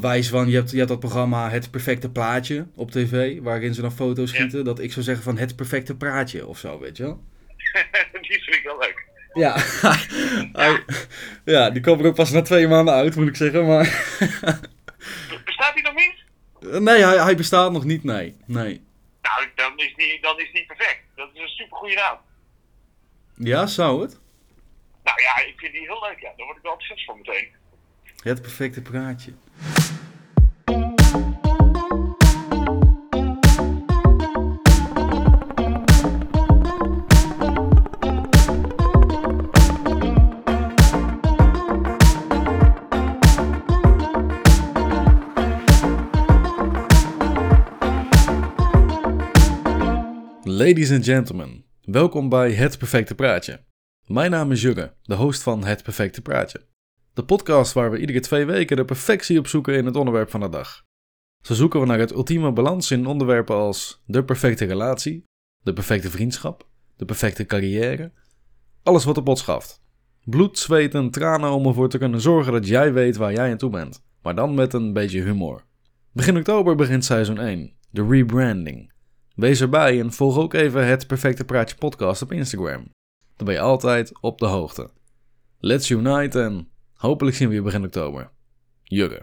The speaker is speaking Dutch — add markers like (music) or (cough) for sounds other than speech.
bewijs van, je hebt, je hebt dat programma Het Perfecte Plaatje op tv, waarin ze dan foto's Ja. schieten, dat ik zou zeggen van Het Perfecte Praatje of zo, weet je wel? (laughs) die vind ik wel leuk. Ja, (laughs) hij, ja die kwam er ook pas na twee maanden uit, moet ik zeggen, maar... Be- Bestaat die nog niet? Nee, hij, hij bestaat nog niet, nee. Nee. Nou, dan is die, dan is die perfect. Dat is een super goede naam. Ja, zou het? Nou ja, ik vind die heel leuk, ja. Daar word ik wel enthousiast van meteen. Het Perfecte Praatje. Ladies and gentlemen, welkom bij Het Perfecte Praatje. Mijn naam is Jurre, de host van Het Perfecte Praatje. De podcast waar we iedere twee weken de perfectie opzoeken in het onderwerp van de dag. Zo zoeken we naar het ultieme balans in onderwerpen als de perfecte relatie, de perfecte vriendschap, de perfecte carrière, alles wat op ons schaft. Bloed, zweet en tranen om ervoor te kunnen zorgen dat jij weet waar jij aan toe bent, maar dan met een beetje humor. Begin oktober begint seizoen 1, de rebranding. Wees erbij en volg ook even het Perfecte Praatje podcast op Instagram. Dan ben je altijd op de hoogte. Let's unite en hopelijk zien we je begin oktober. Jurre.